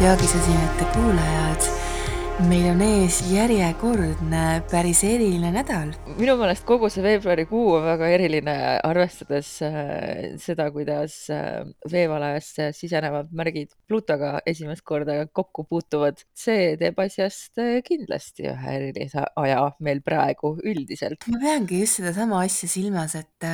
armsad joogisosinate kuulajad. meil on ees järjekordne päris eriline nädal. minu meelest kogu see veebruarikuu on väga eriline, arvestades äh, seda, kuidas äh, veevalajasse sisenevad märgid Plutoga esimest korda kokku puutuvad. see teeb asjast äh, kindlasti ühe erilise aja meil praegu üldiselt. ma peangi just sedasama asja silmas, et,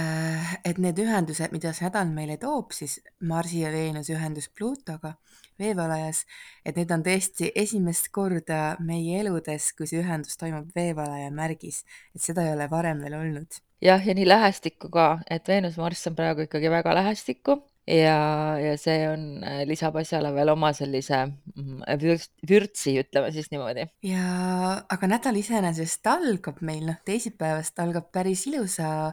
et need ühendused, mida see nädal meile toob, siis Marsi ja Veenuse ühendus Plutoga veevalajas, et need on tõesti esimest korda meie eludes, kui see ühendus toimub veevalaja märgis, et seda ei ole varem veel olnud. jah, ja nii lähestikku ka, et Veenus-Marss on praegu ikkagi väga lähestikku ja, ja see on, äh, lisab asjale veel oma sellise mm, vürts, vürtsi, ütleme siis niimoodi. ja aga nädal iseenesest algab meil, noh, teisipäevast algab päris ilusa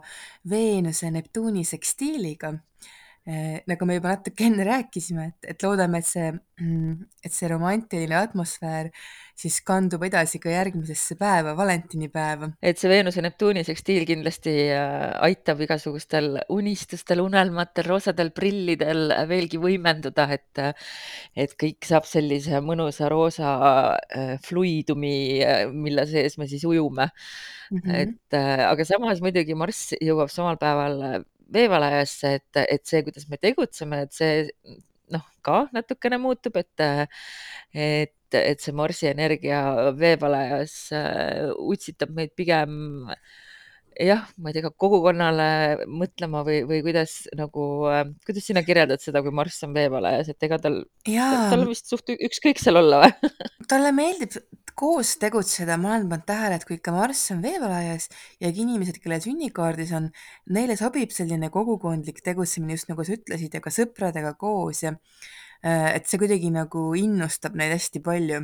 Veenuse Neptuuni sekstiiliga nagu me juba natuke enne rääkisime, et, et loodame, et see, mm, et see romantiline atmosfäär siis kandub edasi ka järgmisesse päeva, valentinipäeva. et see Veenuse Neptuuni sekstiil kindlasti äh, aitab igasugustel unistustel, unelmatel, roosadel prillidel veelgi võimenduda, et, et kõik saab sellise mõnusa roosa äh, fluidumi, mille sees me siis ujume mm. -hmm. et aga samas muidugi Marss jõuab samal päeval veevalajasse, et, et see, kuidas me tegutseme, et see noh, ka natukene muutub, et, et, et see Marsi energia veevalajas äh, utsitab meid pigem jah, ma ei tea, kogukonnale mõtlema või, või kuidas nagu, äh, kuidas sina kirjeldad seda, kui Marss on veevalajas, et ega tal, tal on vist suht ükskõik seal olla või? Talle meeldib koos tegutseda, ma olen pannud tähele, et kui ikka Marss on veevalajas ja inimesed, kelle sünnikaardis on, neile sobib selline kogukondlik tegutsemine, just nagu sa ütlesid, ja ka sõpradega koos ja äh, et see kuidagi nagu innustab neid hästi palju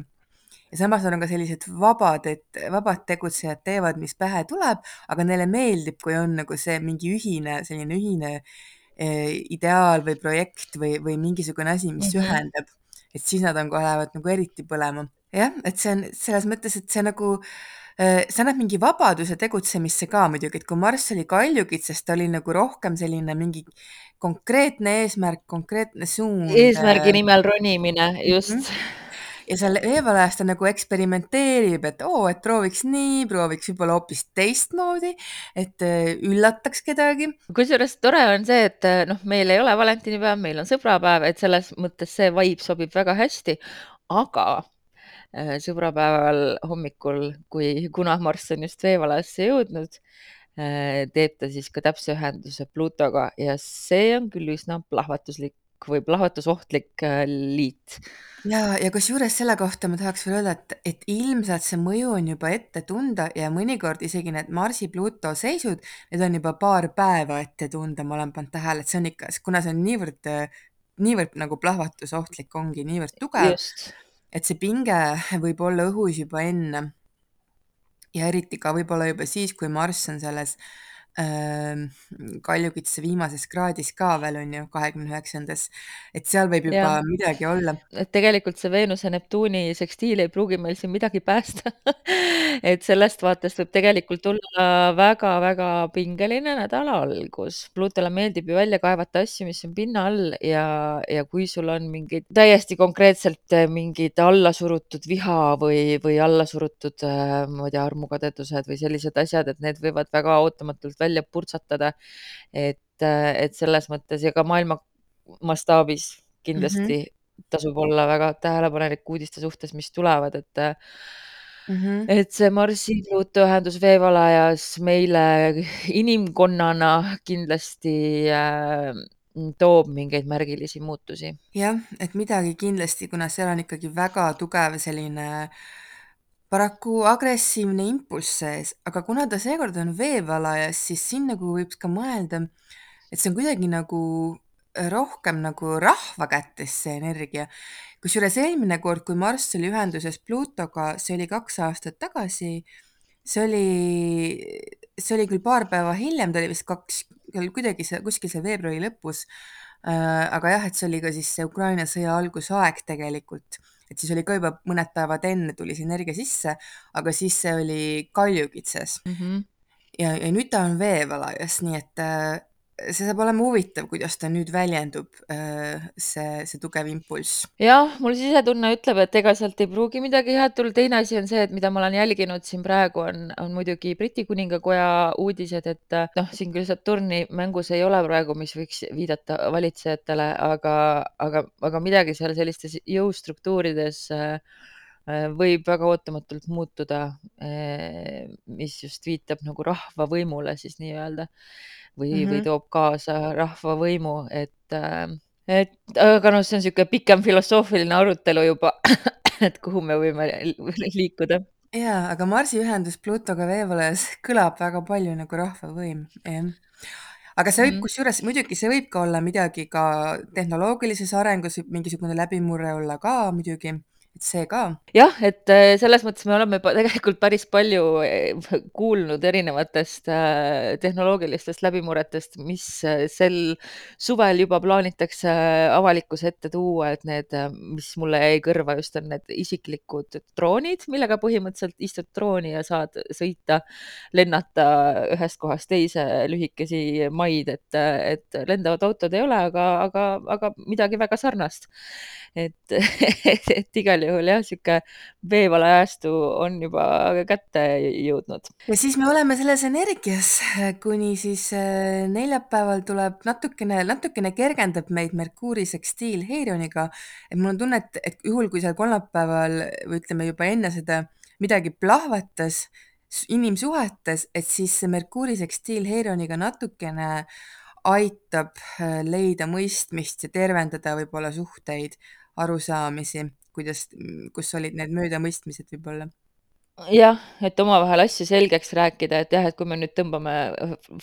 ja samas on ka sellised vabad, et vabad tegutsejad teevad, mis pähe tuleb, aga neile meeldib, kui on nagu see mingi ühine, selline ühine eh, ideaal või projekt või, või mingisugune asi, mis mm -hmm. ühendab. et siis nad on lähevad nagu eriti põlema. jah, et see on selles mõttes, et see nagu eh, see annab mingi vabaduse tegutsemisse ka muidugi, et kui Marss oli kaljukitses, ta oli nagu rohkem selline mingi konkreetne eesmärk, konkreetne suund. eesmärgi nimel ronimine, just mm. -hmm ja seal eemalajast ta nagu eksperimenteerib, et oo, et prooviks nii, prooviks võib-olla hoopis teistmoodi, et äh, üllataks kedagi. kusjuures tore on see, et äh, noh, meil ei ole valentinipäev, meil on sõbrapäev, et selles mõttes see vibe sobib väga hästi, aga äh, sõbrapäeval hommikul, kui Kunamarss on just veevalajasse jõudnud, teeb ta siis ka täpse ühenduse Plutoga ja see on küll üsna plahvatuslik või plahvatusohtlik liit ja, ja kusjuures selle kohta ma tahaks veel öelda, et, et ilmselt see mõju on juba ette tunda ja mõnikord isegi need Marsi-Pluto seisud, need on juba paar päeva ette tunda, ma olen pannud tähele, et see on ikka, kuna see on niivõrd, niivõrd nagu plahvatusohtlik ongi, niivõrd tugev, et see pinge võib olla õhus juba enne. ja eriti ka võib-olla juba siis, kui Marss on selles äh, Kaljukitse viimases kraadis ka veel on ju, kahekümne üheksandas, et seal võib juba ja. midagi olla. et tegelikult see Veenuse Neptuuni sekstiil ei pruugi meil siin midagi päästa et sellest vaatest võib tegelikult olla väga-väga pingeline nädala algus. Plutole meeldib ju välja kaevata asju, mis on pinna all ja, ja kui sul on mingid täiesti konkreetselt mingid allasurutud viha või, või allasurutud, ma ei tea, armukadedused või sellised asjad, et need võivad väga ootamatult välja välja purtsatada. et, et selles mõttes ja ka maailma mastaabis kindlasti mm -hmm. tasub olla väga tähelepanelik uudiste suhtes, mis tulevad, et mm. -hmm. et see Marsi-Pluuto ühendus veevalajas meile inimkonnana kindlasti äh, toob mingeid märgilisi muutusi. jah, et midagi kindlasti, kuna seal on ikkagi väga tugev selline äh, paraku agressiivne impulss sees, aga kuna ta seekord on veevalajas, siis siin nagu võib ka mõelda, et see on kuidagi nagu äh, rohkem nagu rahva kätes, see energia. kusjuures eelmine kord, kui Marss oli ühenduses Pluutoga, see oli kaks aastat tagasi, see oli, see oli küll paar päeva hiljem, ta oli vist kaks, kuidagi see, kuskil see veebruari lõpus, äh, aga jah, et see oli ka siis see Ukraina sõja algusaeg tegelikult et siis oli ka juba mõned päevad enne tuli see energia sisse, aga siis see oli kaljukitses mm. -hmm. ja, ja nüüd ta on veevalajas, nii et, see saab olema huvitav, kuidas ta nüüd väljendub, see, see tugev impulss. jah, mul sisetunne ütleb, et ega sealt ei pruugi midagi head tulla. teine asi on see, et mida ma olen jälginud siin praegu, on, on muidugi Briti kuningakoja uudised, et noh, siin küll Saturni mängus ei ole praegu, mis võiks viidata valitsejatele, aga, aga, aga midagi seal sellistes jõustruktuurides võib väga ootamatult muutuda, mis just viitab nagu rahvavõimule siis nii-öelda või mm, -hmm. või toob kaasa rahvavõimu, et et aga noh, see on niisugune pikem filosoofiline arutelu juba, et kuhu me võime liikuda. jaa, aga Marsi ühendus Pluutoga veevalajas kõlab väga palju nagu rahvavõim, jah. aga see võib mm., kusjuures muidugi see võib ka olla midagi ka tehnoloogilises arengus, mingisugune läbimurre olla ka muidugi et see ka. jah, et äh, selles mõttes me oleme tegelikult päris palju äh, kuulnud erinevatest äh, tehnoloogilistest läbimurretest, mis sel suvel juba plaanitakse avalikkuse ette tuua, et need, mis mulle jäi kõrva just on need isiklikud droonid, millega põhimõtteliselt istud drooni ja saad sõita, lennata ühest kohast teise lühikesi maid, et, et lendavad autod ei ole, aga, aga, aga midagi väga sarnast. et, et igal juhul jah, sihuke veevalajastu on juba kätte jõudnud. ja siis me oleme selles energias, kuni siis äh, neljapäeval tuleb natukene, natukene kergendab meid Merkuuri sekstiil Heirioniga. et mul on tunne, et, et juhul, kui seal kolmapäeval või ütleme juba enne seda midagi plahvatas inimsuhetes, et siis see Merkuuri sekstiil Heirioniga natukene aitab äh, leida mõistmist ja tervendada võib-olla suhteid, arusaamisi kuidas, kus olid need möödamõistmised võib-olla? jah, et omavahel asju selgeks rääkida, et jah, et kui me nüüd tõmbame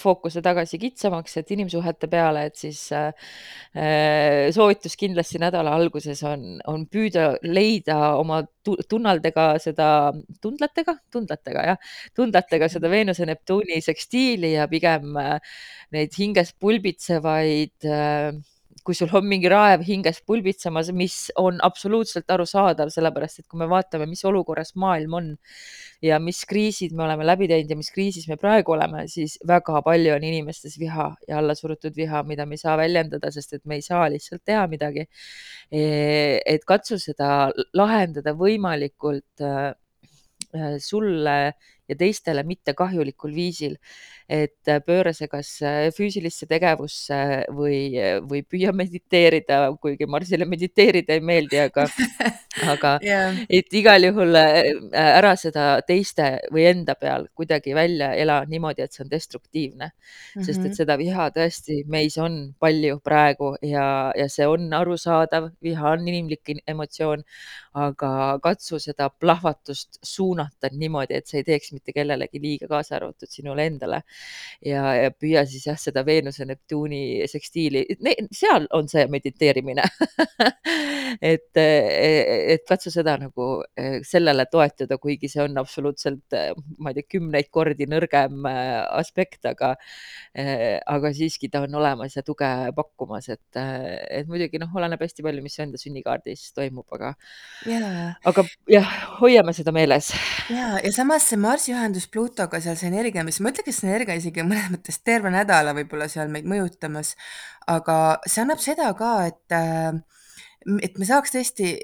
fookuse tagasi kitsamaks, et inimsuhete peale, et siis äh, soovitus kindlasti nädala alguses on, on püüda leida oma tunnaldega seda, tundlatega, tundlatega jah, tundlatega seda Veenuse Neptuuni sekstiili ja pigem äh, neid hinges pulbitsevaid äh, kui sul on mingi raev hinges pulbitsemas, mis on absoluutselt arusaadav, sellepärast et kui me vaatame, mis olukorras maailm on ja mis kriisid me oleme läbi teinud ja mis kriisis me praegu oleme, siis väga palju on inimestes viha ja allasurutud viha, mida me ei saa väljendada, sest et me ei saa lihtsalt teha midagi. E, et katsu seda lahendada võimalikult äh, sulle ja teistele mittekahjulikul viisil et äh, pööra see kas äh, füüsilisse tegevusse või, või püüa mediteerida, kuigi Marsile mediteerida ei meeldi, aga aga yeah. et igal juhul äh, ära seda teiste või enda peal kuidagi välja ela niimoodi, et see on destruktiivne mm. -hmm. sest et mm-hmm. seda viha tõesti meis on palju praegu ja, ja see on arusaadav, viha on inimlik emotsioon, aga katsu seda plahvatust suunata niimoodi, et see ei teeks mitte kellelegi liiga, kaasa arvatud sinule endale ja, ja püüa siis jah, seda Veenuse, Neptuuni sekstiili, seal on see mediteerimine et, et katsu seda nagu eh, sellele toetuda, kuigi see on absoluutselt, ma ei tea, kümneid kordi nõrgem aspekt, aga, aga siiski ta on olemas ja tuge pakkumas, et, et muidugi noh, oleneb hästi palju, mis enda sünnikaardis toimub, aga yeah., aga jah, hoiame seda meeles. ja, ja samas see Marsi ühendus Pluutoga seal, see energia, mis ma ütleks, see energia isegi mõnes mõttes terve nädala võib-olla seal meid mõjutamas, aga see annab seda ka, et, äh, et me saaks tõesti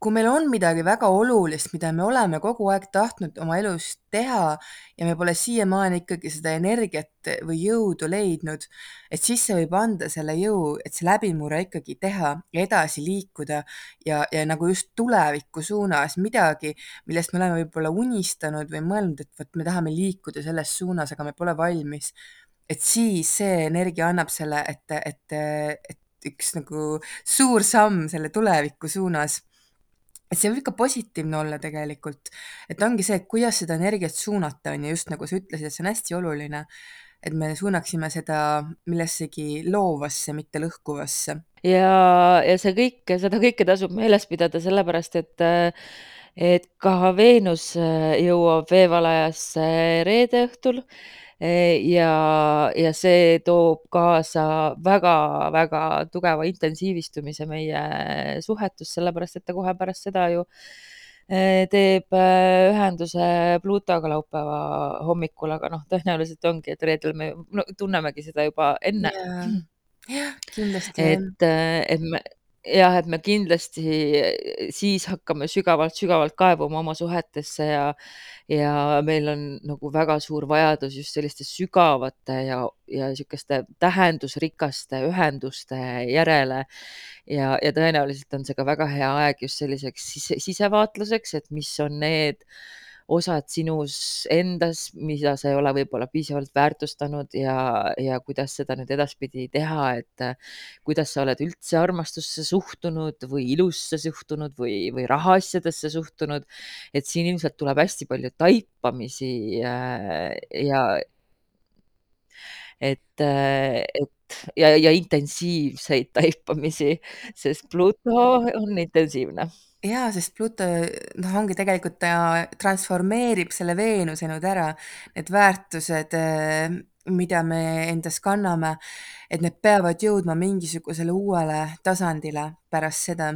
kui meil on midagi väga olulist, mida me oleme kogu aeg tahtnud oma elus teha ja me pole siiamaani ikkagi seda energiat või jõudu leidnud, et siis see võib anda selle jõu, et see läbimurre ikkagi teha ja edasi liikuda ja, ja nagu just tuleviku suunas midagi, millest me oleme võib-olla unistanud või mõelnud, et vot me tahame liikuda selles suunas, aga me pole valmis. et siis see energia annab selle, et, et, et üks nagu suur samm selle tuleviku suunas et see võib ka positiivne olla tegelikult, et ongi see, et kuidas seda energiat suunata, on ju, just nagu sa ütlesid, et see on hästi oluline, et me suunaksime seda millessegi loovasse, mitte lõhkuvasse. ja, ja see kõik, seda kõike tasub meeles pidada, sellepärast et et ka Veenus jõuab veevalajasse reede õhtul ja, ja see toob kaasa väga-väga tugeva intensiivistumise meie suhetus, sellepärast et ta kohe pärast seda ju Äh, teeb äh, ühenduse Plutoga laupäeva hommikul, aga noh, tõenäoliselt ongi, et reedel me no tunnemegi seda juba enne. jah, kindlasti et, äh, et me jah, et me kindlasti siis hakkame sügavalt-sügavalt kaevuma oma suhetesse ja ja meil on nagu väga suur vajadus just selliste sügavate ja, ja niisuguste tähendusrikaste ühenduste järele. ja, ja tõenäoliselt on see ka väga hea aeg just selliseks sise, sisevaatluseks, et mis on need osad sinus endas, mida sa ei ole võib-olla piisavalt väärtustanud ja, ja kuidas seda nüüd edaspidi teha, et kuidas sa oled üldse armastusse suhtunud või ilusse suhtunud või, või rahaasjadesse suhtunud. et siin ilmselt tuleb hästi palju taipamisi äh, ja et, et ja, ja intensiivseid taipamisi, sest Pluto on intensiivne jaa, sest Pluto noh, ongi tegelikult ta transformeerib selle Veenuse nüüd ära, need väärtused, mida me endas kanname, et need peavad jõudma mingisugusele uuele tasandile pärast seda.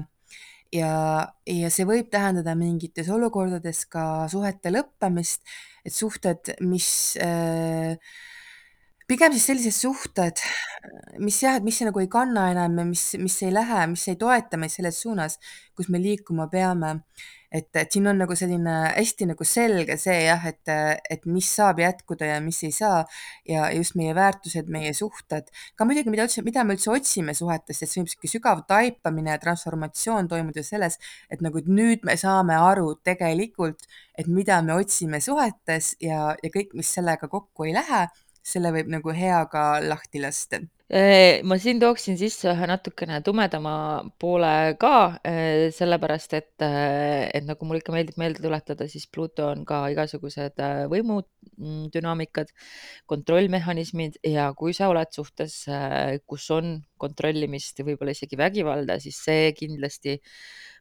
ja, ja see võib tähendada mingites olukordades ka suhete lõppemist, et suhted, mis äh, pigem siis sellised suhted, mis jah, et mis nagu ei kanna enam ja mis, mis ei lähe, mis ei toeta meid selles suunas, kus me liikuma peame. et, et siin on nagu selline hästi nagu selge see jah, et, et mis saab jätkuda ja mis ei saa. Ja just meie väärtused, meie suhted, ka muidugi, mida üldse, mida me üldse otsime suhetest, et see on niisugune sügav taipamine ja transformatsioon toimub ju selles, et nagu et nüüd me saame aru tegelikult, et mida me otsime suhetes ja, ja kõik, mis sellega kokku ei lähe selle võib nagu hea ka lahti lasta. Ma siin tooksin sisse ühe natukene tumedama poole ka, sellepärast et, et nagu mul ikka meeldib meelde tuletada, siis Pluto on ka igasugused võimudünaamikad, kontrollmehhanismid ja kui sa oled suhtes, kus on kontrollimist ja võib-olla isegi vägivalda, siis see kindlasti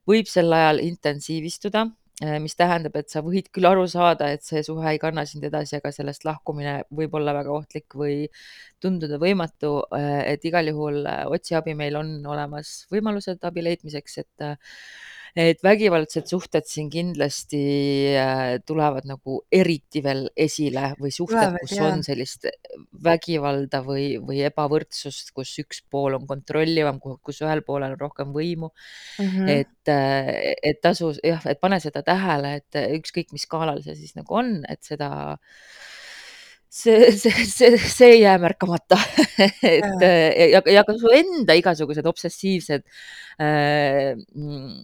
võib sel ajal intensiivistuda mis tähendab, et sa võid küll aru saada, et see suhe ei kanna sind edasi, aga sellest lahkumine võib olla väga ohtlik või tunduda võimatu. Äh, et igal juhul äh, otsi abi, meil on olemas võimalused abi leidmiseks, et et vägivaldsed suhted siin kindlasti tulevad nagu eriti veel esile või suhted, kus jah. on sellist vägivalda või, või ebavõrdsust, kus üks pool on kontrollivam, kus ühel poolel on rohkem võimu mm. -hmm. et, et tasus jah, et pane seda tähele, et ükskõik, mis skaalal see siis nagu on, et seda see, see, see, see ei jää märkamata. Et ja, ja ka su enda igasugused obsessiivsed äh, mm,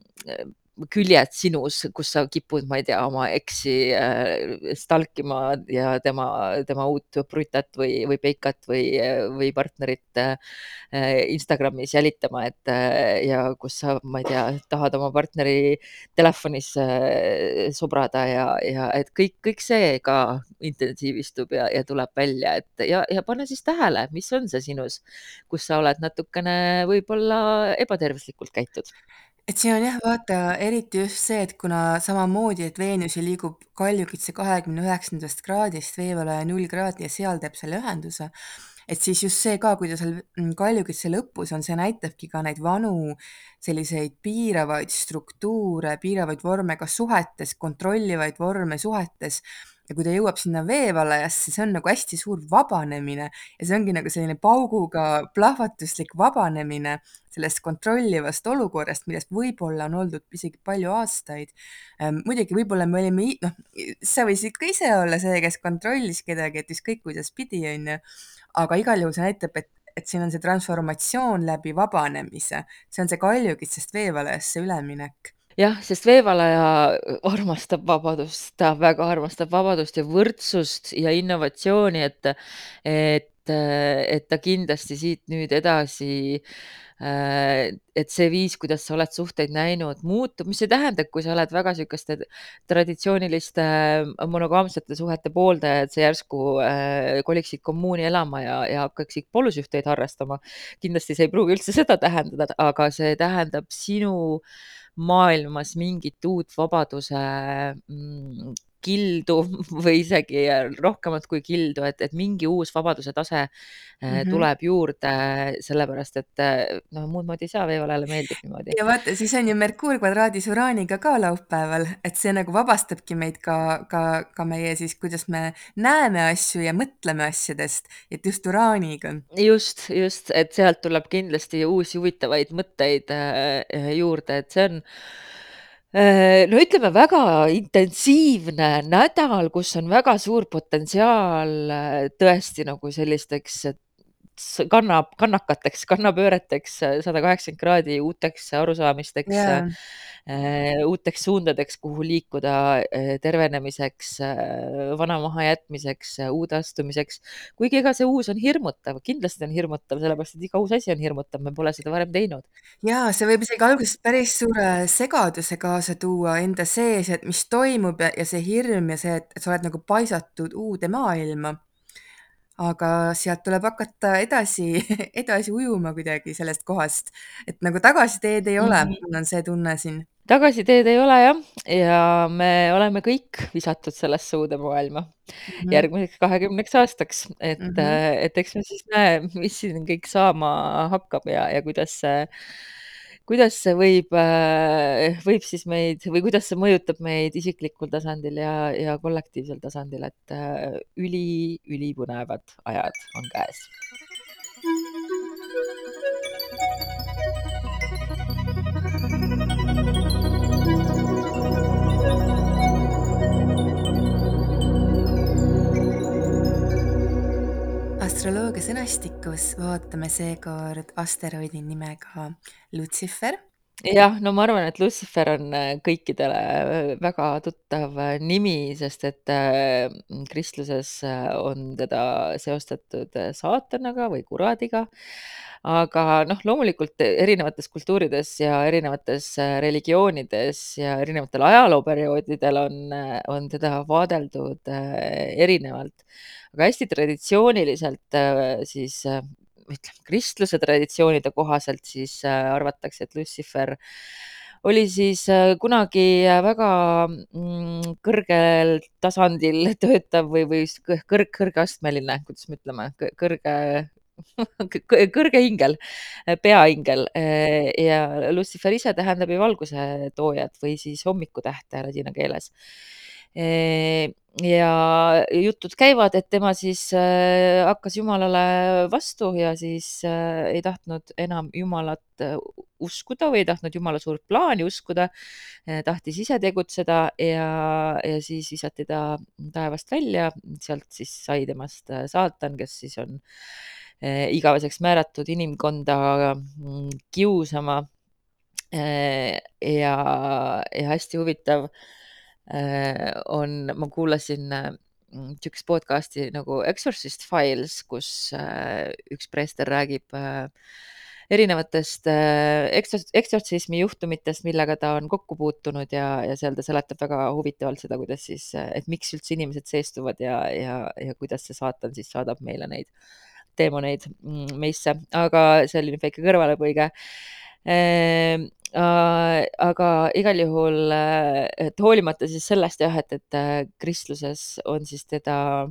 küljed sinus, kus sa kipud, ma ei tea, oma eksi äh, stalkima ja tema, tema uut brutat või, või peikat või, või partnerit äh, Instagramis jälitama, et äh, ja kus sa, ma ei tea, tahad oma partneri telefonis äh, sobrada ja, ja et kõik, kõik see ka intensiivistub ja, ja tuleb välja, et ja, ja pane siis tähele, mis on see sinus, kus sa oled natukene võib-olla ebatervislikult käitud et siin on jah, vaata eriti just see, et kuna samamoodi, et Veenus ju liigub kaljukitse kahekümne üheksandast kraadist veevalaja null kraadi ja seal teeb selle ühenduse, et siis just see ka, kui ta seal mm, kaljukitse lõpus on, see näitabki ka neid vanu selliseid piiravaid struktuure, piiravaid vorme ka suhetes, kontrollivaid vorme suhetes ja kui ta jõuab sinna veevalajasse, see on nagu hästi suur vabanemine ja see ongi nagu selline pauguga plahvatuslik vabanemine sellest kontrollivast olukorrast, millest võib-olla on oldud isegi palju aastaid. Ehm, muidugi võib-olla me olime, noh, sa võisid ka ise olla see, kes kontrollis kedagi, et ükskõik kuidas pidi, onju. aga igal juhul see näitab, et et siin on see transformatsioon läbi vabanemise, see on see kaljukitsest veevalajasse üleminek jah, sest veevalaja armastab vabadust, ta väga armastab vabadust ja võrdsust ja innovatsiooni, et, et, et ta kindlasti siit nüüd edasi et see viis, kuidas sa oled suhteid näinud, muutub, mis ei tähenda, et kui sa oled väga niisuguste traditsiooniliste monogaamsete suhete pooldaja, et sa järsku äh, koliksid kommuuni elama ja, ja hakkaksid polusühteid harrastama. kindlasti see ei pruugi üldse seda tähendada, aga see tähendab sinu maailmas mingit uut vabaduse mm, kildu või isegi rohkemat kui kildu, et, et mingi uus vabaduse tase mm -hmm. tuleb juurde, sellepärast et noh, muud moodi ei saa, veevalajale meeldib niimoodi. ja vaata, siis on ju Merkuur kvadraadis Uraaniga ka laupäeval, et see nagu vabastabki meid ka, ka, ka meie siis, kuidas me näeme asju ja mõtleme asjadest, et just Uraaniga. just, just, et sealt tuleb kindlasti uusi huvitavaid mõtteid juurde, et see on no ütleme, väga intensiivne nädal, kus on väga suur potentsiaal tõesti nagu sellisteks kanna, kannakateks, kannapööreteks, sada kaheksakümmend kraadi uuteks arusaamisteks yeah., uuteks suundadeks, kuhu liikuda, tervenemiseks, vana mahajätmiseks, uude astumiseks. kuigi ega see uus on hirmutav, kindlasti on hirmutav, sellepärast et iga uus asi on hirmutav, me pole seda varem teinud. ja see võib isegi alguses päris suure segaduse kaasa tuua enda sees, et mis toimub ja, ja see hirm ja see, et sa oled nagu paisatud uude maailma aga sealt tuleb hakata edasi, edasi ujuma kuidagi sellest kohast, et nagu tagasiteed ei ole mm, -hmm. mul on see tunne siin. tagasiteed ei ole jah, ja me oleme kõik visatud sellesse uude maailma mm -hmm. järgmiseks kahekümneks aastaks, et mm, -hmm. et eks me siis näe, mis siin kõik saama hakkab ja, ja kuidas see kuidas see võib, äh, võib siis meid või kuidas see mõjutab meid isiklikul tasandil ja, ja kollektiivsel tasandil, et äh, üli, ülipõnevad ajad on käes. Astroloogia sõnastikus vaatame seekord asteroidi nimega Lutsifer. Jah, no ma arvan, et Lutsifer on äh, kõikidele äh, väga tuttav äh, nimi, sest et kristluses on teda seostatud saatanaga või kuradiga. aga noh, loomulikult erinevates kultuurides ja erinevates religioonides ja erinevatel ajalooperioodidel on, on teda vaadeldud erinevalt aga hästi traditsiooniliselt äh, siis äh, ütleme, kristluse traditsioonide kohaselt siis äh, arvatakse, et Lucifer oli siis kunagi väga mm, kõrgel tasandil töötav või, või kõrg, kõrgeastmeline, kuidas me ütleme, kõrge kõrge ingel, peaingel ja Lucifer ise tähendab ju valguse toojat või siis hommikutähte ladina keeles ja jutud käivad, et tema siis äh, hakkas Jumalale vastu ja siis äh, ei tahtnud enam Jumalat äh, uskuda või ei tahtnud Jumala suurt plaani uskuda, tahtis ise tegutseda ja, ja siis visati ta taevast välja, sealt siis sai temast saatan, kes siis on igaveseks määratud inimkonda mm, kiusama. ja, ja hästi huvitav Äh, on, ma kuulasin äh, podcast'i nagu Exorcist Files, kus äh, üks preester räägib erinevatest eksortsismi juhtumitest, millega ta on kokku puutunud ja, ja seal ta seletab väga huvitavalt seda, kuidas siis, et miks üldse inimesed seestuvad ja, ja, ja kuidas see saatan siis saadab meile neid teemoneid mm, meisse, aga see oli nüüd väike kõrvalepõige ehm, Äh, aga igal juhul, äh, et hoolimata siis sellest jah, et, et äh, kristluses on siis teda,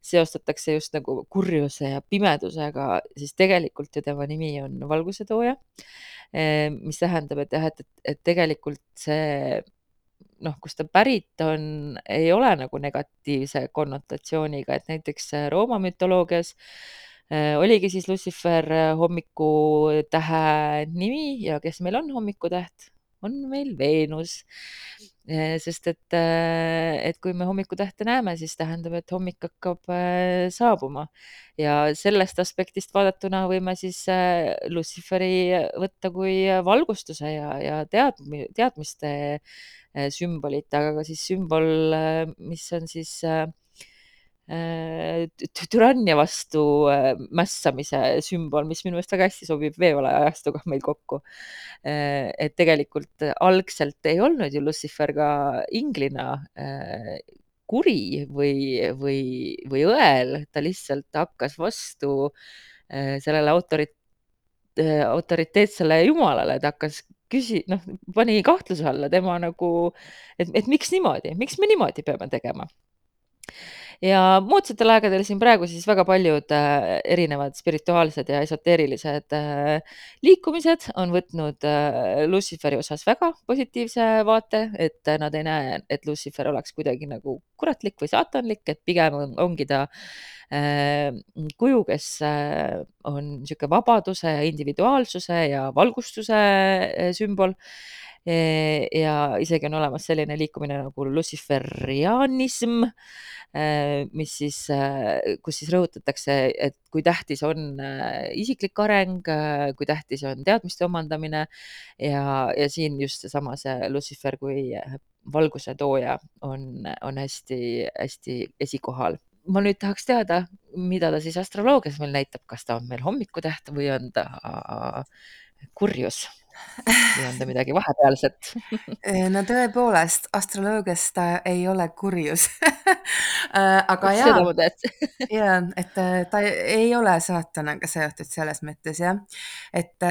seostatakse just nagu kurjuse ja pimedusega, siis tegelikult ju tema nimi on valgusetooja. mis tähendab, et jah, et, et, et tegelikult see noh, kust ta pärit on, ei ole nagu negatiivse konnotatsiooniga, et näiteks Rooma mütoloogias oligi siis Lucifer äh, hommikutähe nimi ja kes meil on hommikutäht, on meil Veenus. Äh, sest et, et kui me hommikutähte näeme, siis tähendab, et hommik hakkab saabuma. Ja sellest aspektist vaadatuna võime siis Luciferi võtta kui valgustuse ja, ja teadmi, teadmiste sümbolit, aga ka siis sümbol, mis on siis äh, Äh, türannia vastu äh, mässamise sümbol, mis minu meelest väga hästi sobib veevalaja ajastuga meil kokku. Äh, et tegelikult algselt ei olnud ju Lucifer ka inglina kuri või, või, või õel, ta lihtsalt hakkas vastu sellele autorit-, autoriteetsele jumalale, ta hakkas küsi-, noh, pani kahtluse alla tema nagu, et, et miks niimoodi, miks me niimoodi peame tegema ja moodsatel aegadel siin praegu siis väga paljud äh, erinevad spirituaalsed ja esoteerilised äh, liikumised on võtnud äh, Luciferi osas väga positiivse vaate, et nad ei näe, et Lucifer oleks kuidagi nagu kuratlik või saatanlik, et pigem on, ongi ta kuju, kes on niisugune vabaduse ja individuaalsuse ja valgustuse sümbol ja isegi on olemas selline liikumine nagu luciferianism, mis siis, kus siis rõhutatakse, et kui tähtis on isiklik areng, kui tähtis on teadmiste omandamine. Ja, ja siin just seesama see Lucifer kui valguse tooja on, on hästi-hästi esikohal. Ma nüüd tahaks teada, mida ta siis astroloogias meil näitab, kas ta on meil hommikutäht või on ta kurjus või on ta midagi vahepealset. No tõepoolest, astroloogias ta ei ole kurjus. Aga jaa. jaa, et ta ei ole saatanaga seotud selles mõttes jah, et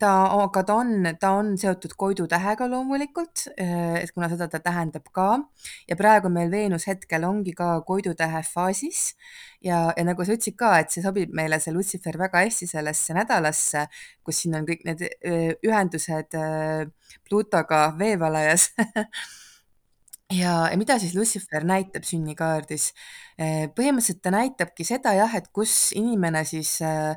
ta, aga ta on, ta on seotud Koidu tähega loomulikult, et kuna seda ta tähendab ka. Ja praegu meil Veenus hetkel ongi ka Koidu tähe faasis. Ja, ja nagu sa ütlesid ka, et see sobib meile, see Lucifer väga hästi sellesse nädalasse, kus siin on kõik need ühendused Plutoga veevalajas ja, ja mida siis Lucifer näitab sünnikaardis? põhimõtteliselt ta näitabki seda jah, et kus inimene siis äh,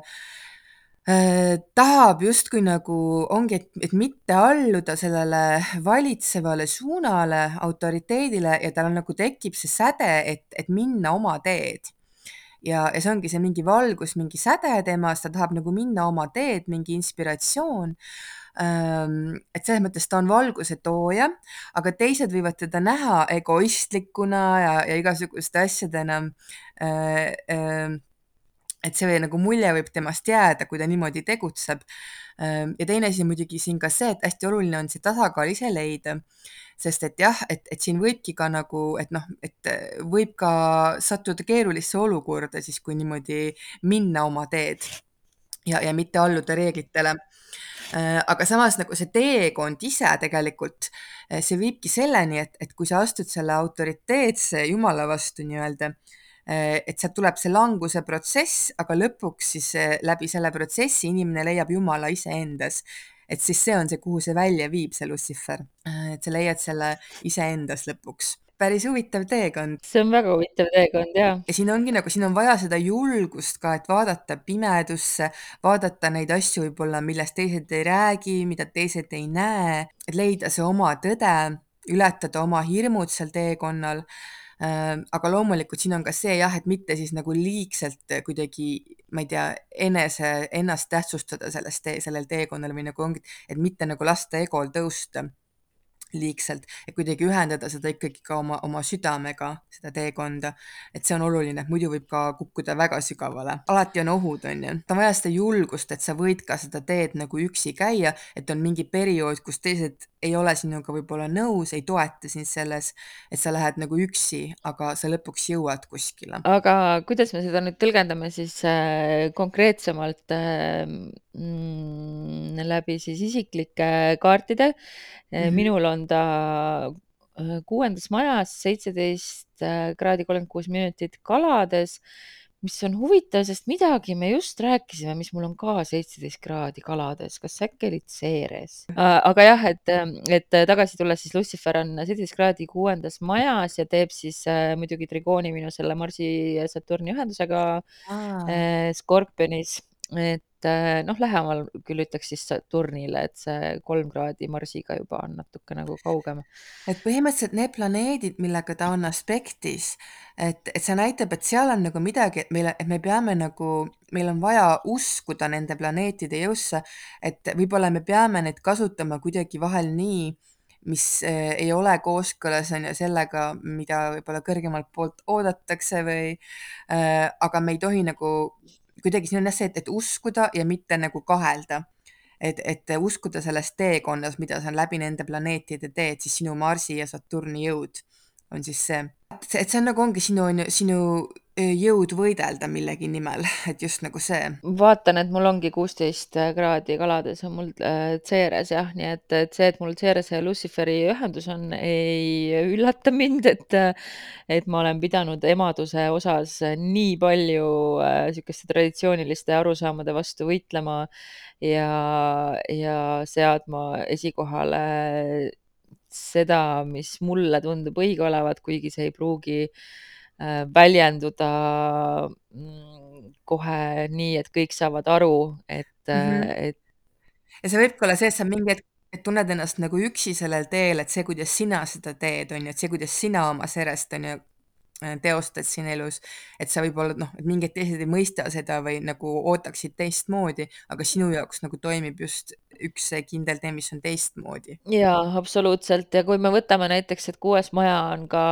tahab justkui nagu ongi, et, et mitte alluda sellele valitsevale suunale, autoriteedile ja tal nagu tekib see säde, et, et minna oma teed. ja, ja see ongi see mingi valgus, mingi säde temas, ta tahab nagu minna oma teed, mingi inspiratsioon et selles mõttes ta on valguse tooja, aga teised võivad teda näha egoistlikuna ja, ja igasuguste asjadena äh,. Äh, et see nagu mulje võib temast jääda, kui ta niimoodi tegutseb. ja teine asi muidugi siin ka see, et hästi oluline on see tasakaal ise leida, sest et jah, et, et siin võibki ka nagu, et noh, et võib ka sattuda keerulisse olukorda siis, kui niimoodi minna oma teed ja, ja mitte alluda reeglitele aga samas nagu see teekond ise tegelikult, see viibki selleni, et, et kui sa astud selle autoriteetse jumala vastu nii-öelda, et sealt tuleb see languse protsess, aga lõpuks siis läbi selle protsessi inimene leiab Jumala iseendas. et siis see on see, kuhu see välja viib, see Lucifer, et sa leiad selle iseendas lõpuks päris huvitav teekond. see on väga huvitav teekond, jaa. ja siin ongi nagu, siin on vaja seda julgust ka, et vaadata pimedusse, vaadata neid asju võib-olla, millest teised ei räägi, mida teised ei näe, et leida see oma tõde, ületada oma hirmud seal teekonnal aga loomulikult siin on ka see jah, et mitte siis nagu liigselt kuidagi, ma ei tea, enese, ennast tähtsustada selles tee, sellel teekonnal või nagu ongi, et mitte nagu lasta egol tõusta liigselt, et kuidagi ühendada seda ikkagi ka oma, oma südamega, seda teekonda. et see on oluline, muidu võib ka kukkuda väga sügavale. alati on ohud, on ju. on vaja seda julgust, et sa võid ka seda teed nagu üksi käia, et on mingi periood, kus teised ei ole sinuga võib-olla nõus, ei toeta sind selles, et sa lähed nagu üksi, aga sa lõpuks jõuad kuskile. aga kuidas me seda nüüd tõlgendame siis äh, konkreetsemalt äh, mm, läbi siis isiklike kaartide mm? -hmm. minul on ta äh, kuuendas majas, seitseteist äh, kraadi kolmkümmend kuus minutit kalades mis on huvitav, sest midagi me just rääkisime, mis mul on ka seitseteist kraadi kalades, kas äkki olid Ceres? aga jah, et, et tagasi tulles, siis Lucifer on seitseteist kraadi kuuendas majas ja teeb siis äh, muidugi trigooni minu selle Marsi ja Saturni ühendusega äh, Skorpionis, et äh, noh, lähemal küll ütleks siis Saturnile, et see kolm kraadi Marsiga juba on natuke nagu kaugem. et põhimõtteliselt need planeedid, millega ta on aspektis et, et see näitab, et seal on nagu midagi, et meile, et me peame nagu, meil on vaja uskuda nende planeetide jõusse, et võib-olla me peame neid kasutama kuidagi vahel nii, mis eh, ei ole kooskõlas on ju sellega, mida võib-olla kõrgemalt poolt oodatakse või äh,, aga me ei tohi nagu kuidagi, siin on jah see, et, et uskuda ja mitte nagu kahelda. Et, et uskuda selles teekonnas, mida sa läbi nende planeetide teed, siis sinu Marsi ja Saturni jõud on siis see, et see on nagu ongi sinu, sinu jõud võidelda millegi nimel, et just nagu see. vaatan, et mul ongi kuusteist kraadi kalades on mul äh, Ceres jah, nii et, et see, et mul Cerese ja Luciferi ühendus on, ei üllata mind, et et ma olen pidanud emaduse osas nii palju niisuguste äh, traditsiooniliste arusaamade vastu võitlema ja, ja seadma esikohale seda, mis mulle tundub õige olevat, kuigi see ei pruugi äh, väljenduda mm, kohe nii, et kõik saavad aru, et mm, -hmm. et. ja see võib ka olla see, et sa mingi hetk et tunned ennast nagu üksi sellel teel, et see, kuidas sina seda teed, on ju, et see, kuidas sina oma serest, on ju, teostad siin elus, et sa võib-olla noh, et mingid teised ei mõista seda või nagu ootaksid teistmoodi, aga sinu jaoks nagu toimib just üks see kindel tee, mis on teistmoodi. jaa, absoluutselt ja kui me võtame näiteks, et kuues maja on ka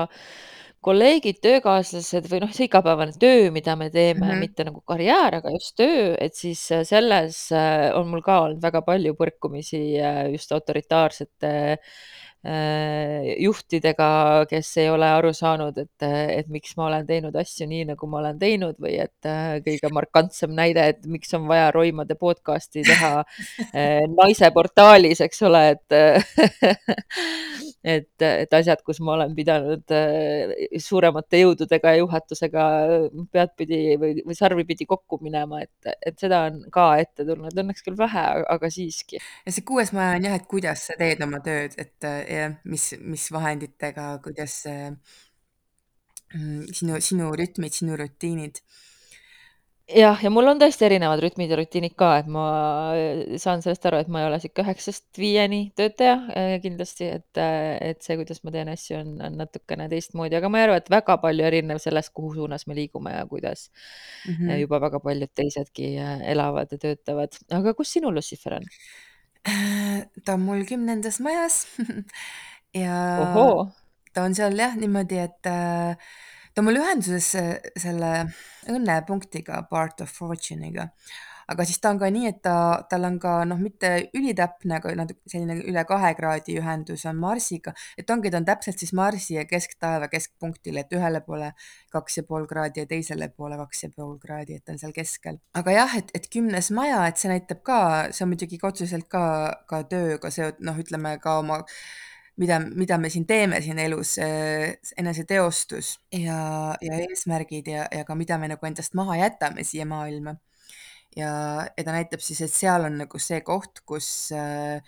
kolleegid, töökaaslased või noh, see igapäevane töö, mida me teeme mm, -hmm. mitte nagu karjäär, aga just töö, et siis selles on mul ka olnud väga palju põrkumisi just autoritaarsete Äh, juhtidega, kes ei ole aru saanud, et, et miks ma olen teinud asju nii, nagu ma olen teinud või et äh, kõige markantsem näide, et miks on vaja Roimade podcast'i teha äh, naise portaalis, eks ole, et et, et asjad, kus ma olen pidanud suuremate jõududega ja juhatusega peadpidi või, või sarvipidi kokku minema, et, et seda on ka ette tulnud, õnneks küll vähe, aga siiski. ja see kuues maja on jah, et kuidas sa teed oma tööd, et jah, mis, mis vahenditega, kuidas mm, sinu, sinu rütmid, sinu rutiinid jah, ja mul on tõesti erinevad rütmid ja rutiinid ka, et ma saan sellest aru, et ma ei ole sihuke üheksast viieni töötaja äh, kindlasti, et, äh, et see, kuidas ma teen asju, on, on natukene teistmoodi, aga ma ei arva, et väga palju erinev sellest, kuhu suunas me liigume ja kuidas mm -hmm. juba väga paljud teisedki elavad ja töötavad. aga kus sinu Lucifer on? Ta on mul kümnendas majas ja Ohoo. ta on seal jah niimoodi, et äh, ta on mul ühenduses selle õnnepunktiga, part of fortune'iga. Aga siis ta on ka nii, et ta, tal on ka noh, mitte ülitäpne, aga natuke selline üle kahe kraadi ühendus on Marsiga, et ongi, ta on täpselt siis Marsi ja kesktaeva keskpunktil, et ühele poole kaks ja pool kraadi ja teisele poole kaks ja pool kraadi, et ta on seal keskel. aga jah, et, et kümnes maja, et see näitab ka, see on muidugi ka otseselt ka, ka tööga seotud, noh, ütleme ka oma mida, mida me siin teeme siin elus, eneseteostus ja, ja eesmärgid ja, ja ka mida me nagu endast maha jätame siia maailma. Ja, ja ta näitab siis, et seal on nagu see koht, kus äh,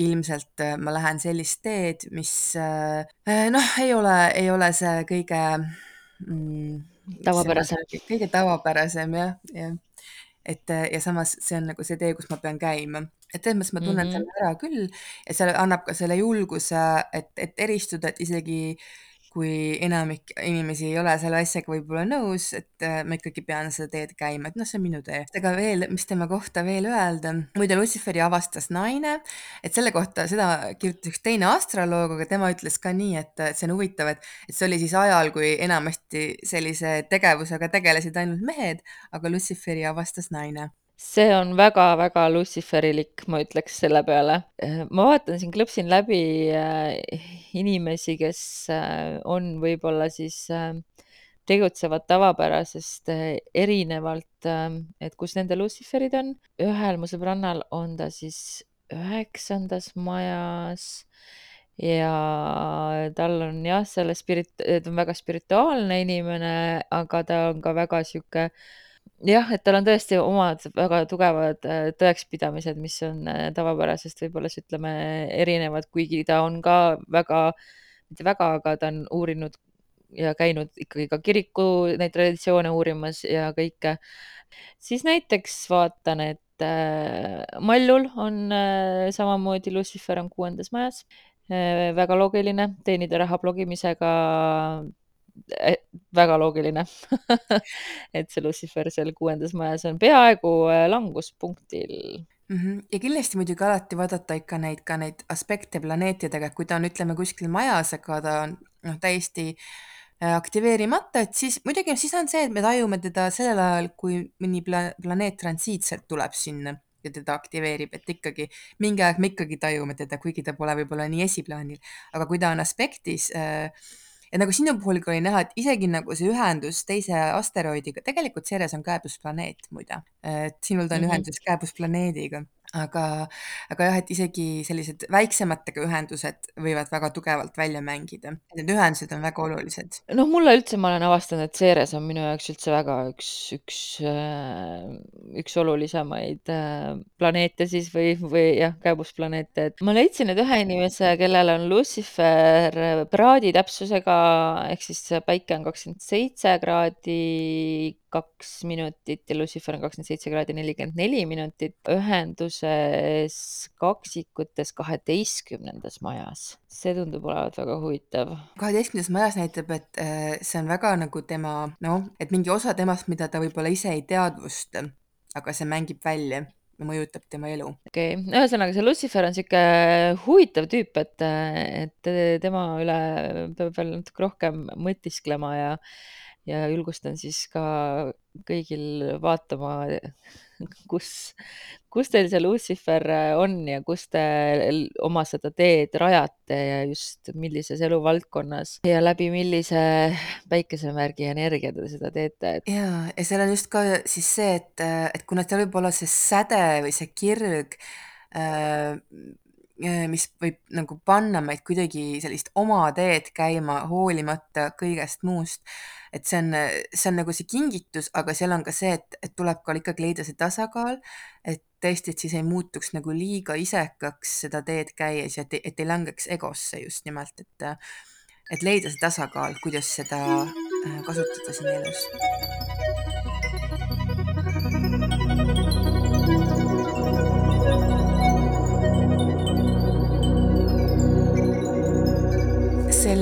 ilmselt äh, ma lähen sellist teed, mis äh, noh, ei ole, ei ole see kõige mm, tavapärasem. kõige tavapärasem jah, jah. et ja samas see on nagu see tee, kus ma pean käima et selles mõttes ma tunnen mm -hmm. selle ära küll ja see annab ka selle julguse, et, et eristuda, et isegi kui enamik inimesi ei ole selle asjaga võib-olla nõus, et äh, ma ikkagi pean seda teed käima, et noh, see on minu tee. aga veel, mis tema kohta veel öelda, muide Luciferi avastas naine, et selle kohta, seda kirjutas üks teine astroloog, aga tema ütles ka nii, et see on huvitav, et, et see oli siis ajal, kui enamasti sellise tegevusega tegelesid ainult mehed, aga Luciferi avastas naine see on väga-väga Luciferilik, ma ütleks selle peale. ma vaatan siin, klõpsin läbi äh, inimesi, kes äh, on võib-olla siis äh, tegutsevad tavapärasest erinevalt, et kus nende Luciferid on. ühel mu sõbrannal on ta siis üheksandas majas ja tal on jah, selle spirit-, ta on väga spirituaalne inimene, aga ta on ka väga sihuke jah, et tal on tõesti omad väga tugevad äh, tõekspidamised, mis on äh, tavapärasest võib-olla siis ütleme erinevad, kuigi ta on ka väga, mitte väga, aga ta on uurinud ja käinud ikkagi ka kiriku neid traditsioone uurimas ja kõike. siis näiteks vaatan, et äh, Mallul on samamoodi Lucifer on kuuendas majas. väga loogiline, teenida raha blogimisega väga loogiline et see Lucifer seal kuuendas majas on peaaegu äh, languspunktil mm. -hmm. ja kindlasti muidugi alati vaadata ikka neid, ka neid aspekte planeetidega, et kui ta on, ütleme kuskil majas, aga ta on noh, täiesti äh, aktiveerimata, et siis muidugi siis on see, et me tajume teda sellel ajal, kui mõni pla-, planeet transiitselt tuleb sinna ja teda aktiveerib, et ikkagi mingi aeg me ikkagi tajume teda, kuigi ta pole võib-olla nii esiplaanil, aga kui ta on aspektis äh, ja nagu sinu puhulgi oli näha, et isegi nagu see ühendus teise asteroidiga, tegelikult Ceres on kääbusplaneet muide, et sinul ta on Mhm. ühenduses kääbusplaneediga, aga, aga jah, et isegi sellised väiksematega ühendused võivad väga tugevalt välja mängida. Need ühendused on väga olulised. noh, mulle üldse, ma olen avastanud, et Ceres on minu jaoks üldse väga üks, üks, üks olulisemaid planeete siis või, või jah, kääbusplaneete, et ma leidsin nüüd ühe inimese, kellel on Lucifer kraadi täpsusega ehk siis päike on kakskümmend seitse kraadi kaks minutit ja Lucifer on kakskümmend seitse kraadi nelikümmend neli minutit ühenduses kaksikutes kaheteistkümnendas majas. see tundub olevat väga huvitav. kaheteistkümnendas majas näitab, et see on väga nagu tema noh, et mingi osa temast, mida ta võib-olla ise ei teadvusta, aga see mängib välja ja mõjutab tema elu. okei okay., ühesõnaga see Lucifer on sihuke huvitav tüüp, et, et tema üle peab veel natuke rohkem mõtisklema ja ja julgustan siis ka kõigil vaatama, kus, kus teil see Lucifer on ja kus te oma seda teed rajate ja just millises eluvaldkonnas ja läbi millise päikesemärgi energia te seda teete et.... ja, ja seal on just ka siis see, et, et kuna seal võib olla see säde või see kirg äh, mis võib nagu panna meid kuidagi sellist oma teed käima, hoolimata kõigest muust. et see on, see on nagu see kingitus, aga seal on ka see, et, et tuleb ka ikkagi leida see tasakaal, et tõesti, et siis ei muutuks nagu liiga isekaks seda teed käies ja et, et ei langeks egosse just nimelt, et, et leida see tasakaal, kuidas seda kasutada siin elus.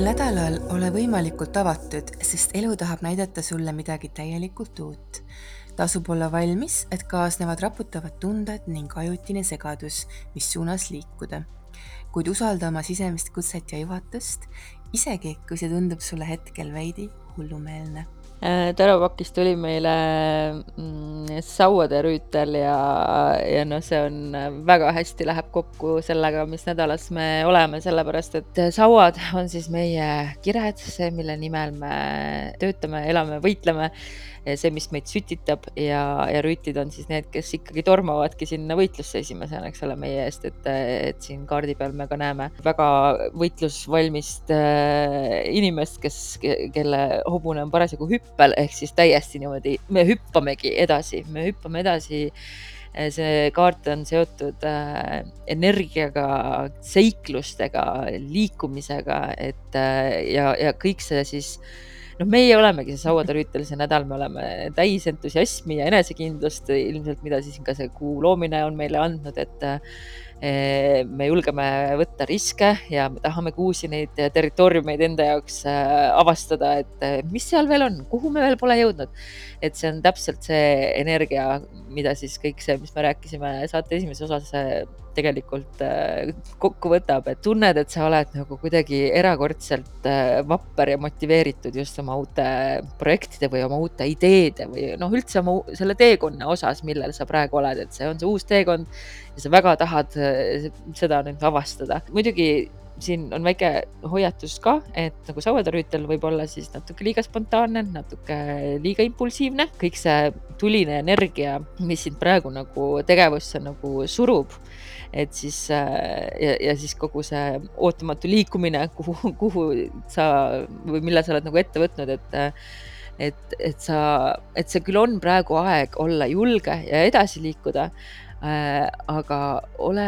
Nädalal ole võimalikult avatud, sest elu tahab näidata sulle midagi täielikult uut. tasub olla valmis, et kaasnevad raputavad tunded ning ajutine segadus, mis suunas liikuda. kuid usalda oma sisemist kutset ja juhatust, isegi kui see tundub sulle hetkel veidi hullumeelne Taropakist tuli meile mm, sauade rüütel ja, ja noh, see on väga hästi läheb kokku sellega, mis nädalas me oleme, sellepärast et sauad on siis meie kired, see, mille nimel me töötame, elame, võitleme. See, mis meid sütitab ja, ja rüütid on siis need, kes ikkagi tormavadki sinna võitlusse esimesena, eks ole, meie eest, et, et siin kaardi peal me ka näeme väga võitlusvalmist äh, inimest, kes, kelle hobune on parasjagu hüpp hüppel ehk siis täiesti niimoodi, me hüppamegi edasi, me hüppame edasi. see kaart on seotud äh, energiaga, seiklustega, liikumisega, et äh, ja, ja kõik see siis noh, meie olemegi see sauatarüütel see nädal, me oleme täis entusiasmi ja enesekindlust ilmselt, mida siis ka see kuu loomine on meile andnud, et me julgeme võtta riske ja me tahamegi uusi neid territooriumeid enda jaoks avastada, et mis seal veel on, kuhu me veel pole jõudnud. Et see on täpselt see energia, mida siis kõik see, mis me rääkisime saate esimeses osas, tegelikult kokku võtab, et tunned, et sa oled nagu kuidagi erakordselt vapper ja motiveeritud just oma uute projektide või oma uute ideede või noh, üldse oma selle teekonna osas, millel sa praegu oled, et see on see uus teekond ja sa väga tahad seda nüüd avastada. muidugi siin on väike hoiatus ka, et nagu sauatarüütel võib olla siis natuke liiga spontaanne, natuke liiga impulsiivne, kõik see tuline energia, mis sind praegu nagu tegevusse nagu surub et siis ja, ja siis kogu see ootamatu liikumine, kuhu, kuhu sa või mille sa oled nagu ette võtnud, et et, et sa, et see küll on praegu aeg olla julge ja edasi liikuda äh,. aga ole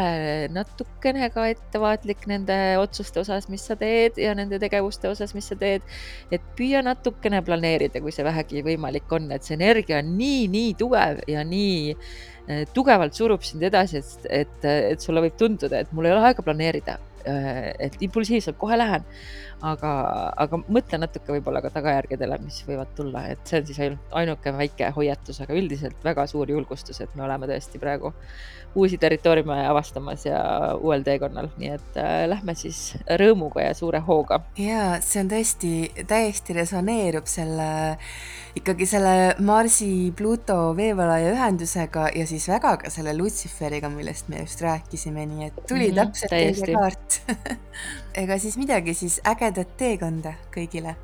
natukene ka ettevaatlik nende otsuste osas, mis sa teed ja nende tegevuste osas, mis sa teed. et püüa natukene planeerida, kui see vähegi võimalik on, et see energia on nii, nii tugev ja nii tugevalt surub sind edasi, et, et, et sulle võib tunduda, et mul ei ole aega planeerida. et impulsiivselt kohe lähen, aga, aga mõtle natuke võib-olla ka tagajärgedele, mis võivad tulla, et see on siis ainult ainuke väike hoiatus, aga üldiselt väga suur julgustus, et me oleme tõesti praegu uusi territooriume avastamas ja uuel teekonnal, nii et äh, lähme siis rõõmuga ja suure hooga. ja see on tõesti täiesti resoneerub selle ikkagi selle Marsi, Pluto, veevalaja ühendusega ja siis väga ka selle Luciferiga, millest me just rääkisime, nii et tuli mm -hmm, täpselt õige kaart ega siis midagi, siis ägedat teekonda kõigile!